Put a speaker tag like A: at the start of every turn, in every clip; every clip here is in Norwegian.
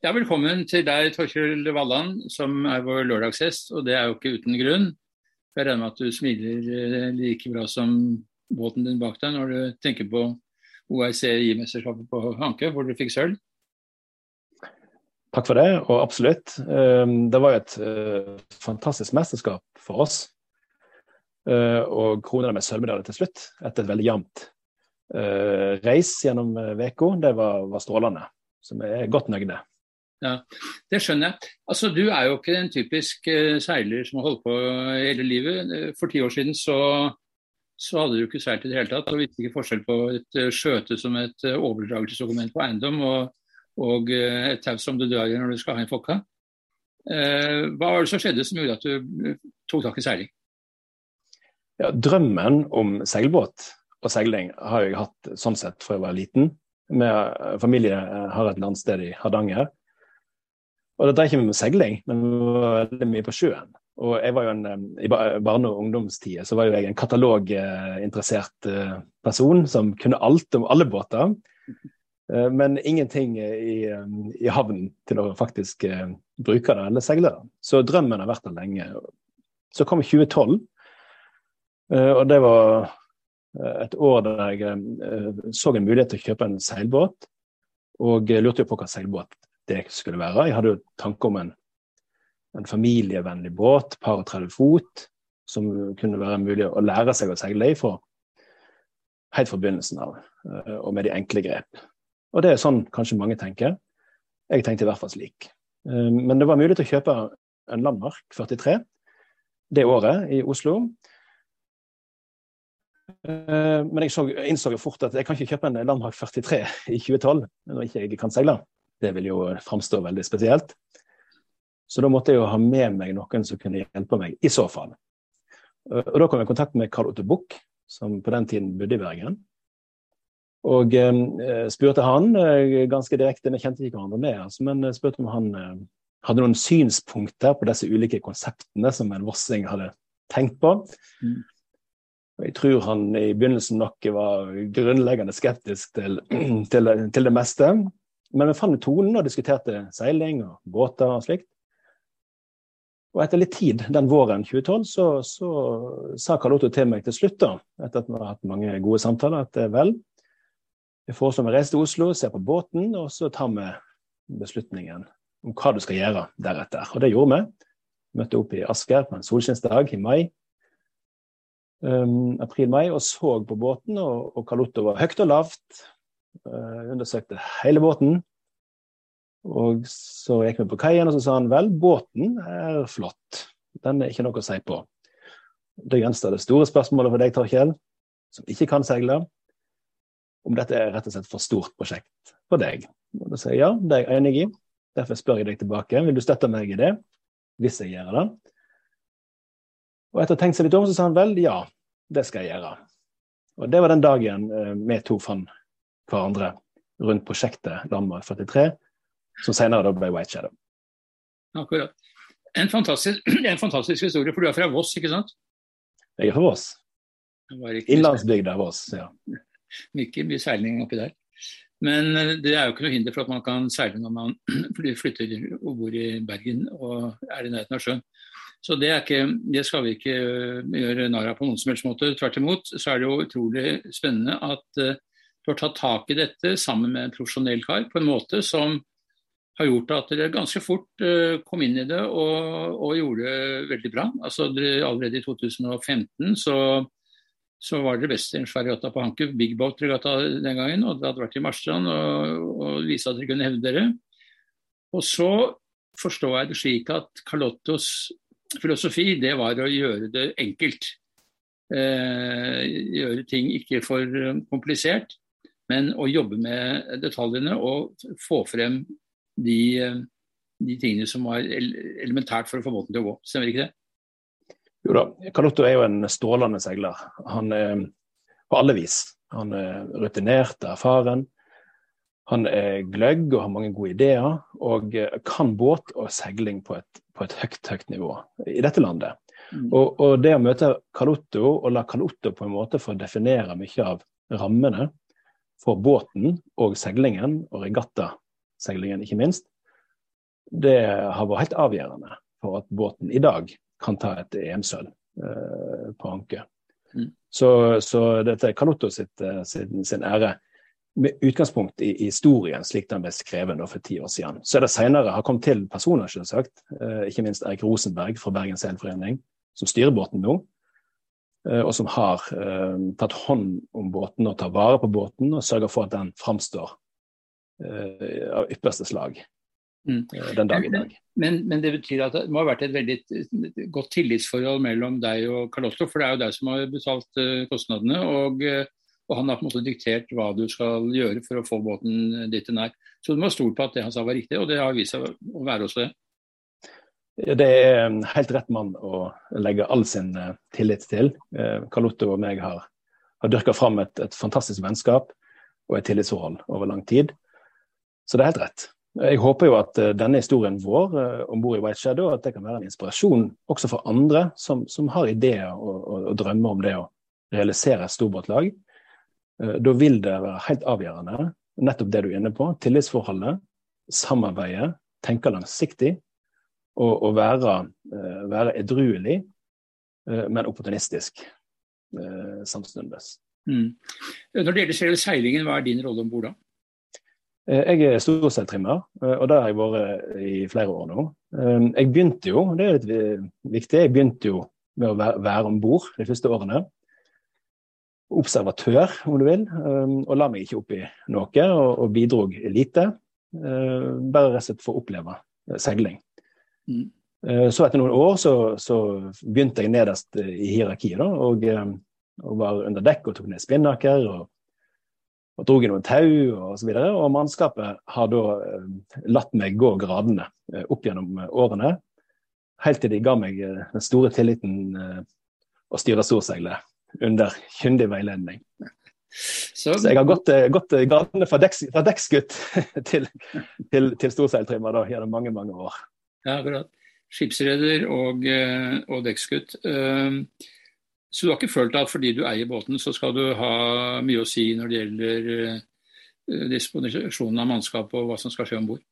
A: Ja, Velkommen til deg, Torkjell Walland, som er vår lørdagshest. Og det er jo ikke uten grunn. Jeg regner med at du smiler eh, like bra som båten din bak deg når du tenker på OICI-mesterskapet på Hanke, hvor du fikk sølv.
B: Takk for det, og absolutt. Ehm, det var et eh, fantastisk mesterskap for oss. Eh, og krona med sølvmedalje til slutt, etter et veldig jevnt reis gjennom uka. Det var, var strålende. Så vi er godt nøyde.
A: Ja, Det skjønner jeg. Altså, Du er jo ikke en typisk uh, seiler som har holdt på hele livet. Eh, for ti år siden så, så hadde du ikke seilt i det hele tatt, og visste ikke forskjell på et uh, skjøte som et overdragelsesdokument på eiendom og, og et tau som du drar i når du skal ha en fokka. hva var det som skjedde som gjorde at du tok tak i seiling?
B: Ja, drømmen om seilbåt og seiling har jeg hatt sånn sett fra jeg var liten. Med familie har et landsted i Hardanger. Og da drev ikke vi med seiling, men vi var veldig mye på sjøen. Og jeg var jo en, I barne- og ungdomstida så var jo jeg en kataloginteressert eh, person som kunne alt om alle båter. Eh, men ingenting i, i havnen til å faktisk eh, bruke det eller seile det. Så drømmen har vært der lenge. Så kom 2012, og det var et år der jeg så en mulighet til å kjøpe en seilbåt. Og lurte jo på hva seilbåt det skulle være. Jeg hadde jo tanke om en, en familievennlig båt, par og 30 fot, som kunne være mulig å lære seg å seile i fra helt fra begynnelsen av, eh, og med de enkle grep. Og det er sånn kanskje mange tenker. Jeg tenkte i hvert fall slik. Eh, men det var mulig til å kjøpe en Landmark 43 det året i Oslo. Eh, men jeg så, innså jo fort at jeg kan ikke kjøpe en Landmark 43 i 2012 når ikke jeg kan seile. Det vil jo framstå veldig spesielt. Så da måtte jeg jo ha med meg noen som kunne hjelpe meg, i så fall. Og Da kom jeg i kontakt med Karl Otto Buch, som på den tiden bodde i Bergen. Og eh, spurte han eh, ganske direkte, vi kjente ikke hverandre med, altså, men spurte om han eh, hadde noen synspunkter på disse ulike konseptene som en vossing hadde tenkt på. Mm. Jeg tror han i begynnelsen nok var grunnleggende skeptisk til, til, til det meste. Men vi fant tonen og diskuterte seiling og båter og slikt. Og etter litt tid den våren 2012 så, så sa Karl Otto til meg til slutt, da, etter at vi har hatt mange gode samtaler, at vel, jeg foreslår vi reiser til Oslo, ser på båten, og så tar vi beslutningen om hva du skal gjøre deretter. Og det gjorde vi. Møtte opp i Asker på en solskinnsdag i mai. Um, April-mai, og så på båten, og, og Karl Otto var høyt og lavt. Uh, undersøkte hele båten. Og så gikk vi på kaien, og så sa han vel, båten er flott. Den er ikke noe å si på. Da gjenstår det store spørsmålet for deg, Torkjell, som ikke kan seile, om dette er rett og slett for stort prosjekt for deg. Og da sier jeg ja, det er jeg enig i. Derfor spør jeg deg tilbake. Vil du støtte meg i det? Hvis jeg gjør det. Og etter å ha tenkt seg litt om, så sa han vel, ja, det skal jeg gjøre. Og det var den dagen eh, vi to fant hverandre rundt prosjektet Landmark 43, som senere da ble White Shadow.
A: Akkurat. En fantastisk, en fantastisk, historie, for du er fra Voss, ikke sant?
B: Jeg er fra Voss. Innlandsbygda Voss, ja.
A: Mye, mye seiling oppi der. Men eh, det er jo ikke noe hinder for at man kan seile når man flytter og bor i Bergen og er i nærheten av sjøen. Så det, ikke, det, skal vi ikke eh, gjøre narr av på noen som helst måte. Tvert imot så er det jo utrolig spennende at du tatt tak i dette sammen med en profesjonell kar på en måte som har gjort at dere ganske fort uh, kom inn i det og, og, gjorde det veldig bra. Altså Allerede i 2015 så, så var dere best i en ferjata på Hanke, Big Boat-regatta den gangen. og Dere hadde vært i Marstrand og, og viste at dere kunne hevde dere. Og så forstår jeg det slik at Carlottos filosofi det var å gjøre det enkelt. Eh, gjøre ting ikke for komplisert, men å jobbe med detaljene og få frem de, eh, de tingene som var elementært for å få båten til å gå. Stemmer ikke det?
B: Jo da, Carlotto er jo en strålende seiler. Han er på alle vis. Han er rutinert, erfaren. Han er gløgg og har mange gode ideer, og kan båt og seiling på et, på et høyt, høyt nivå i dette landet. Mm. Og, og, det å møte Carlotto og la Carlotto på en måte få definere mye av rammene for båten og seilingen, og regattaseilingen ikke minst, det har vært helt avgjørende for at båten i dag kan ta et EM-sølv eh, på anke. Mm. Så, så, dette er Kalotto sitt, eh, sin, sin, ære med utgangspunkt i, i historien slik den ble skrevet for ti år siden. Så er det senere har kommet til personer, selvsagt, eh, ikke minst Erik Rosenberg fra Bergen Seilforening, som styrer båten nå. Eh, og som har eh, tatt hånd om båten og tar vare på båten og sørger for at den framstår eh, av ypperste slag mm. den dag i dag.
A: Men, men, det betyr at det må ha vært et veldig godt tillitsforhold mellom deg og Carlotto, for det er jo deg som har betalt kostnadene. og og han har på en måte diktert hva du skal gjøre for å få båten ditt til nær. Så du må ha stolt på at det han sa var riktig, og det har vist seg å være også det.
B: Det er en helt rett mann å legge all sin eh, tillit til. Eh, Carlotto og meg har, har dyrka fram et, et, fantastisk vennskap og et tillitsforhold over lang tid. Så det er helt rett. Jeg håper jo at eh, denne historien vår om bord i White Shadow at det kan være en inspirasjon også for andre som, som har ideer og, og, og, drømmer om det å realisere et storbåtlag. Da vil det være helt avgjørende, nettopp det du er inne på, tillitsforholdet, samarbeidet, tenke langsiktig og, å være, uh, være edruelig, uh, men opportunistisk uh, samtidig. Mm.
A: Når det gjelder selve seilingen, hva er din rolle om bord da?
B: Jeg er storseiltrimmer, og det har jeg vært i flere år nå. Jeg begynte jo, det er litt viktig, jeg begynte jo med å være, være om bord de første årene. Observatør, om du vil, og la meg ikke opp i noe, og, og bidrog lite. Bare rett og slett for å oppleve seiling. Mm. Eh, så etter noen år så, så, begynte jeg nederst i hierarkiet da, og, eh, og, var under dekk og tok ned spinnaker og, og dro i noen tau og så videre. Og mannskapet har da eh, latt meg gå gradene opp gjennom årene, helt til de ga meg den store tilliten å styre storseilet under kyndig veiledning. Så, så, jeg har gått, gått gradene fra dekksgutt til, til, til storseiltrimmer gjennom mange, mange år.
A: Ja, akkurat. Skipsreder og, eh, og dekksgutt. Eh, så du har ikke følt at fordi du eier båten, så skal du ha mye å si når det gjelder disponisjonen av mannskap og hva som skal skje om bord?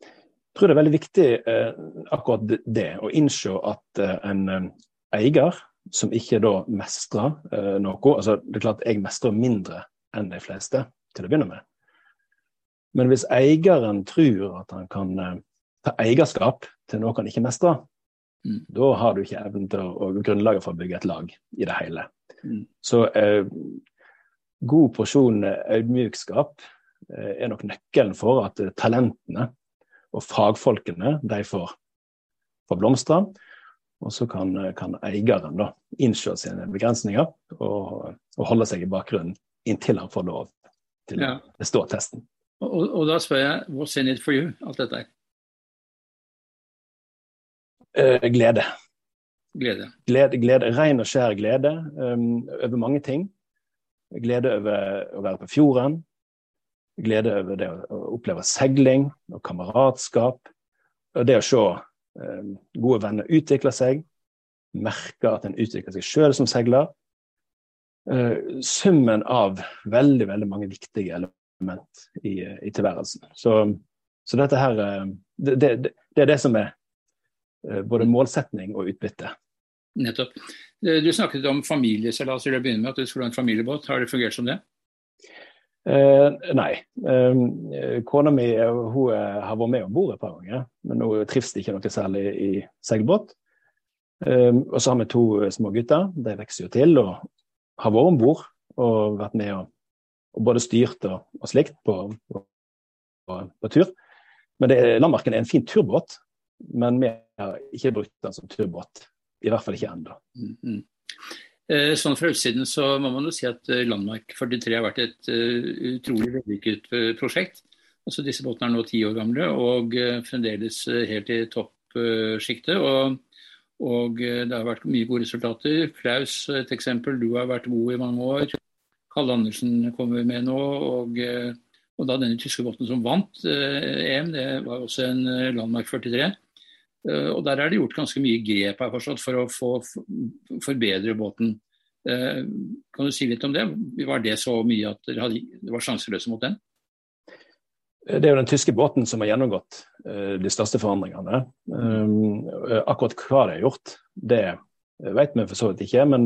B: Jeg tror det er veldig viktig akkurat det, å innse at en eier som ikke da mestrer noe altså Det er klart jeg mestrer mindre enn de fleste til å begynne med. Men hvis eieren tror at han kan ta eierskap til noe han ikke mestrer, mm. da har du ikke evnen til å, og grunnlaget for å bygge et lag i det hele. Mm. Så eh, god porsjon ydmykskap eh, er nok nøkkelen for at eh, talentene og fagfolkene de får, får blomstre. Og så kan, kan eieren da innse sine begrensninger og, og, holde seg i bakgrunnen inntil han får lov til å bestå testen.
A: Og, og, da spør jeg, what's in it for you, alt dette her?
B: Uh, glede.
A: Glede.
B: glede. glede. Ren og skjær glede um, over mange ting. Glede over å være på fjorden. Glede over det å, oppleve seiling og kameratskap. Og det å se um, gode venner utvikle seg. Merke at en utvikler seg sjøl som seiler. Uh, summen av veldig, veldig mange viktige element i, i tilværelsen. Så, så, dette her det, det, det er det som er både målsetning og utbytte.
A: Nettopp. Eh, du snakket om familieseilas til å begynne med, at du skulle ha en familiebåt. Har det fungert som det?
B: Eh, nei. Eh, kona mi hun har vært med om bord et par ganger, men hun trives ikke noe særlig i seilbåt. Eh, og så har vi to små gutter. De vokser jo til og har vært om bord og vært med og, og både styrt og, og slikt på, på, på, på tur. Men det, Landmarken er en fin turbåt, men vi har ikke brukt den som turbåt. I hvert fall ikke ennå. Mm, mm.
A: Eh, sånn fra utsiden så må man jo si at eh, Landmark 43 har vært et uh, utrolig vellykket prosjekt. Altså Disse båtene er nå ti år gamle og fremdeles helt i toppsjiktet. og, og det har vært mye gode resultater. Klaus et eksempel, du har vært god i mange år. Kalle Andersen kommer med nå. og og da denne tyske båten som vant EM, det var også en Landmark 43. Eh, og Der er det gjort ganske mye grep her forstått, for å få forbedre båten. Eh, kan du si litt om det? Var det så mye at dere var sjanseløse mot den?
B: det er jo den tyske båten som har gjennomgått de største forandringene. Akkurat hva de har gjort, det vet vi for så vidt ikke. Men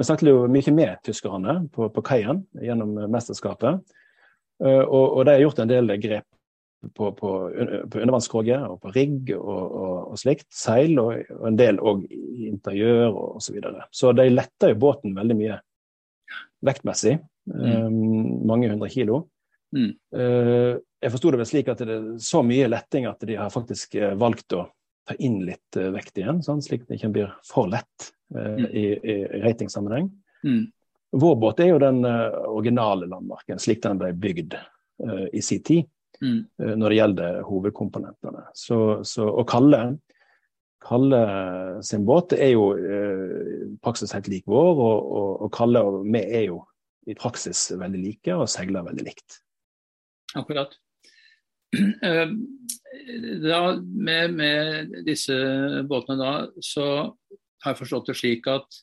B: vi snakket jo mye med tyskerne på, på kaien gjennom mesterskapet. Og, og, de har gjort en del grep på, på, på undervannskroget og på rigg og, og, og, slikt. Seil og, og en del òg i interiør og osv. Så, videre. så de letter jo båten veldig mye vektmessig. Mm. Um, mange hundre kilo. Mm. Uh, jeg forsto det vel slik at det er så mye letting at de har faktisk uh, valgt å ta inn litt uh, vekt igjen, sånn, slik det ikke blir for lett mm. i, i, ratingsammenheng. Mm. Vår båt er jo den originale landmarken, slik den ble bygd i sin tid. Mm. når det gjelder hovedkomponentene. Så, så, og Kalle, Kalle sin båt er jo eh, praksis helt lik vår, og, og, og Kalle og vi er jo i praksis veldig like og seiler veldig likt.
A: Akkurat. Eh, da, med, med, disse båtene da, så har jeg forstått det slik at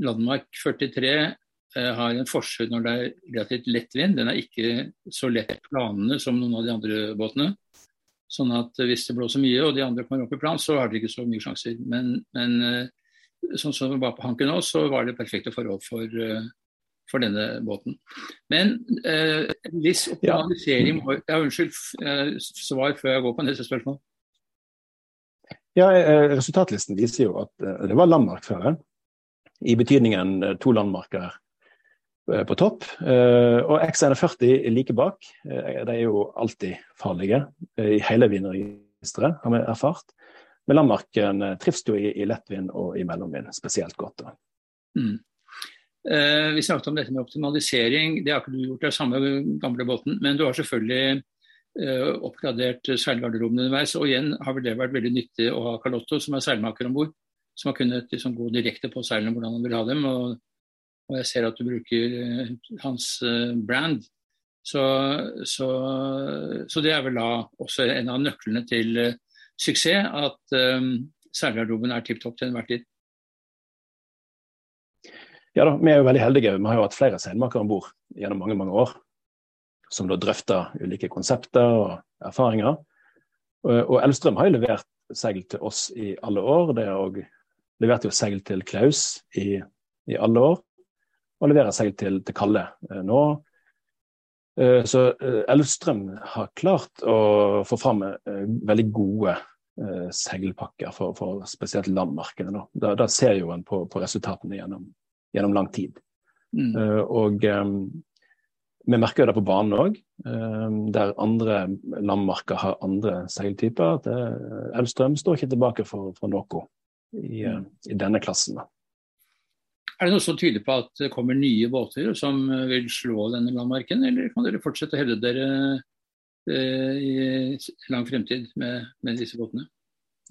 A: Landmark 43 eh, har en forskjell når det er relativt lett vind. Den er ikke så lett planende som noen av de andre båtene. Sånn at hvis det blåser mye og de andre kommer opp i plan, så har dere ikke så mye sjanser. Men, men eh, sånn som det var på Hanken nå, så var det perfekte forhold for, for denne båten. Men eh, viss optimalisering ja. ja, Unnskyld, eh, svar før jeg går på neste spørsmål.
B: Ja, eh, Resultatlisten viser jo at eh, det var landmarkfører. I betydningen to landmarker på topp. Og X41 er like bak. De er jo alltid farlige i hele vinregisteret, har vi erfart. Men landmarken trives jo i, i lettvind og i mellomvind spesielt godt. Mm.
A: Eh, vi snakket om dette med optimalisering. Det har ikke du gjort, det samme gamle båten. Men du har selvfølgelig eh, oppgradert seilgarderoben underveis. Og igjen har vel det vært veldig nyttig å ha Carlotto, som er seilmaker om bord. Som har kunnet liksom, gå direkte på seilene hvordan han vil ha dem. Og, og jeg ser at du bruker eh, hans brand. Så, så, så, det er vel da også en av nøklene til suksess, at um, seilgarderoben er tipp topp til enhver tid.
B: Ja da, vi er jo veldig heldige. Vi har jo hatt flere seilmakere om bord gjennom mange mange år. Som da drøfter ulike konsepter og erfaringer. Og Elstrøm har jo levert seil til oss i alle år. Det har òg levert jo seil til Klaus i, i, alle år. Og leverer seg til, til Kalle eh, nå. Eh, så eh, Elvstrøm har klart å få fram veldig gode seilpakker for, for spesielt landmarkene. Da, da ser jo en på, på resultatene gjennom, gjennom lang tid. Mm. Og vi merker jo det på banen òg, der andre landmarker har andre seiltyper. at Elvstrøm står ikke tilbake for, for noe i, uh, i, denne klassen. Da.
A: Er det noe som tyder på at det kommer nye båter som vil slå denne landmarken, eller kan dere fortsette å hevde dere i lang fremtid med, med disse båtene?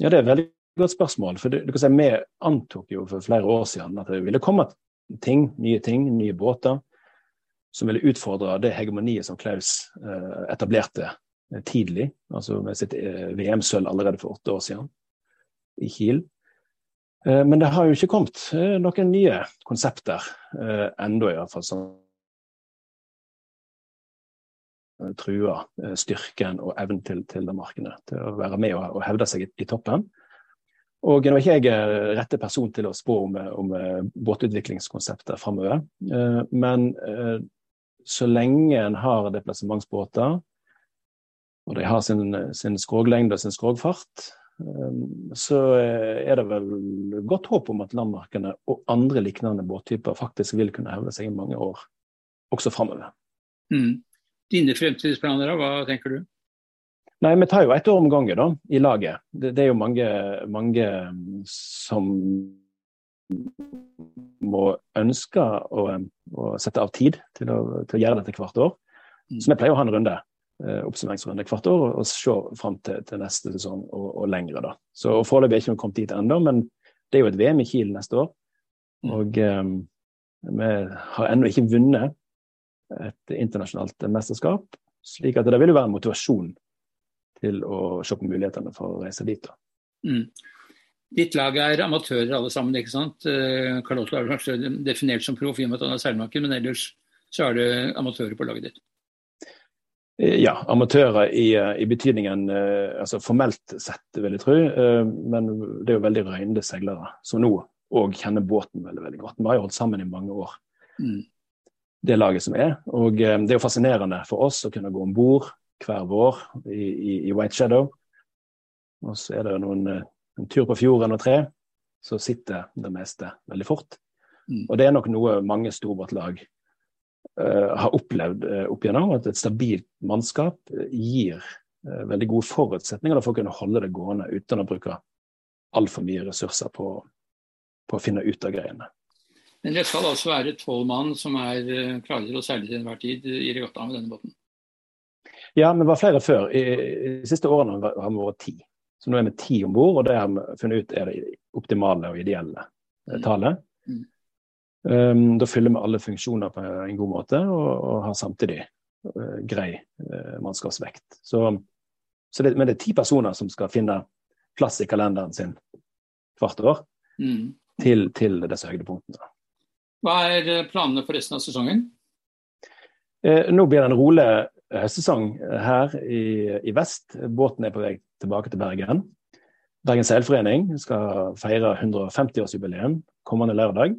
B: Ja, Det er et veldig godt spørsmål. for du, du kan si, Vi antok jo for flere år siden at det ville komme ting, nye ting, nye båter, som ville utfordre det hegemoniet som Klaus eh, etablerte eh, tidlig, altså med sitt eh, VM-sølv allerede for åtte år siden i Kiel. Men det har jo ikke kommet noen nye konsepter ennå, iallfall, som truer styrken og evnen til, til det markedet til å være med og, og hevde seg i, i toppen. Og Nå er ikke jeg eh, rette person til å spå om, eh, om eh, båtutviklingskonsepter framover. Men så lenge en har deplassementsbåter, og de har sin, sin skroglengde og sin skrogfart, så er det vel godt håp om at landmarkene og andre liknende båttyper faktisk vil kunne hevde seg i mange år, også framover.
A: Mm. Dine fremtidsplaner, hva tenker du?
B: Nei, vi tar jo ett år om gangen da, i laget. Det, det er jo mange, mange, som må ønske å, å, sette av tid til å, til å, gjøre dette hvert år. Mm. Så vi pleier å ha en runde, eh, oppsummeringsrunde hvert år og, se fram til, til, neste sesong og, og lengre. da. Så Foreløpig er ikke vi kommet dit ennå, men det er jo et VM i Kiel neste år. Mm. Og um, vi har ennå ikke vunnet et internasjonalt mesterskap, slik at det vil jo være en motivasjon til å se på mulighetene for å reise dit. Mm.
A: Ditt lag er amatører alle sammen, ikke sant? Karl-Otto er kanskje definert som proff i og med at han er seilmaker, men ellers så er det amatører på laget ditt?
B: Ja, amatører i, i betydningen altså formelt sett, vil jeg tro. Men det er jo veldig røynde seilere som nå òg kjenner båten veldig veldig godt. Vi har jo holdt sammen i mange år, mm. det laget som er. Og det er jo fascinerende for oss å kunne gå om bord hver vår i, i, i, White Shadow. Og så er det noen, en tur på fjorden og tre, så sitter det meste veldig fort. Mm. Og det er nok noe mange storbåtlag har opplevd uh, opp igjennom, at et stabilt mannskap uh, gir veldig gode forutsetninger for å kunne holde det gående uten å bruke altfor mye ressurser på, på, å finne ut av greiene.
A: Men det skal altså være tolv mann som er klare til å seile til enhver tid i regattaen med denne båten?
B: Ja, vi var flere før. I, i de siste årene har vi vært ti. Så nå er vi ti om bord, og det har vi funnet ut er det optimale og ideelle tallet. Um, da fyller vi alle funksjoner på en god måte, og, og har samtidig uh, grei uh, mannskapsvekt. Så, så det, men det er ti personer som skal finne plass i kalenderen sin hvert år mm. til, til, disse høydepunktene.
A: Hva er eh, planene for resten av sesongen?
B: Uh, nå blir det en rolig høstsesong her i, i, vest. Båten er på vei tilbake til Bergen. Bergen seilforening skal feire 150-årsjubileum kommende lørdag.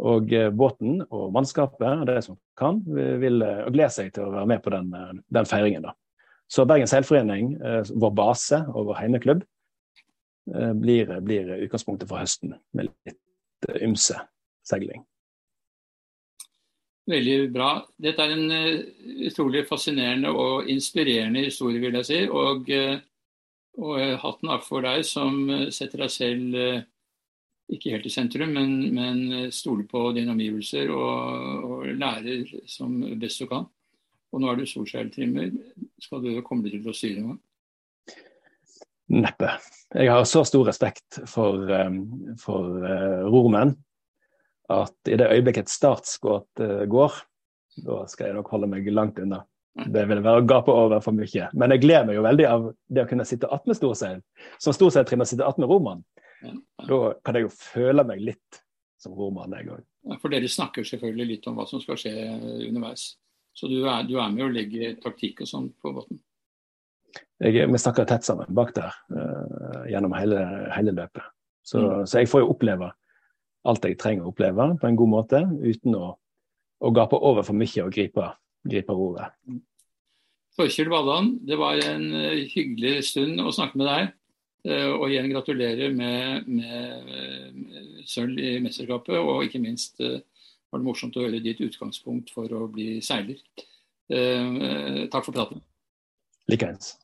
B: Og eh, båten og mannskapet, og de som kan, vil eh, glede seg til å være med på den, eh, den feiringen. da. Så Bergen seilforening, vår base og vår heimeklubb, blir, blir utgangspunktet for høsten med litt ymse seiling.
A: Veldig bra. Dette er en utrolig fascinerende og inspirerende historie, vil jeg si. Og, og hatten av for deg som setter deg selv ikke helt i sentrum, men, men stole på dine omgivelser og, og lære som best du kan. Og nå er du solseiltrimmer. Skal du komme til å styre noe?
B: Neppe. Jeg har så stor respekt for, um, for uh, rormenn at i det øyeblikket et startskudd uh, går, da skal jeg nok holde meg langt unna. Det vil være å gape over for mye. Men jeg gleder meg jo veldig av det å kunne sitte attmed storseil. Som storseiltrimmer sitter attmed Da kan jeg jo føle meg litt som romann, jeg òg.
A: For dere snakker selvfølgelig litt om hva som skal skje underveis. Så du er, du er med å legge taktikk og sånn på båten?
B: Jeg, vi snakker tett sammen bak der uh, gjennom hele, hele løpet. Så, mm. så, jeg får jo oppleve alt jeg trenger å oppleve på en god måte, uten å, å gape over for mye og gripe, gripe roret.
A: Torkjell Valland, det var en eh, hyggelig stund å snakke med deg. Eh, og igjen gratulerer med, med eh, sølv i mesterskapet, og ikke minst eh, var det morsomt å høre ditt utgangspunkt for å bli seiler. Takk for praten.
B: Likeens.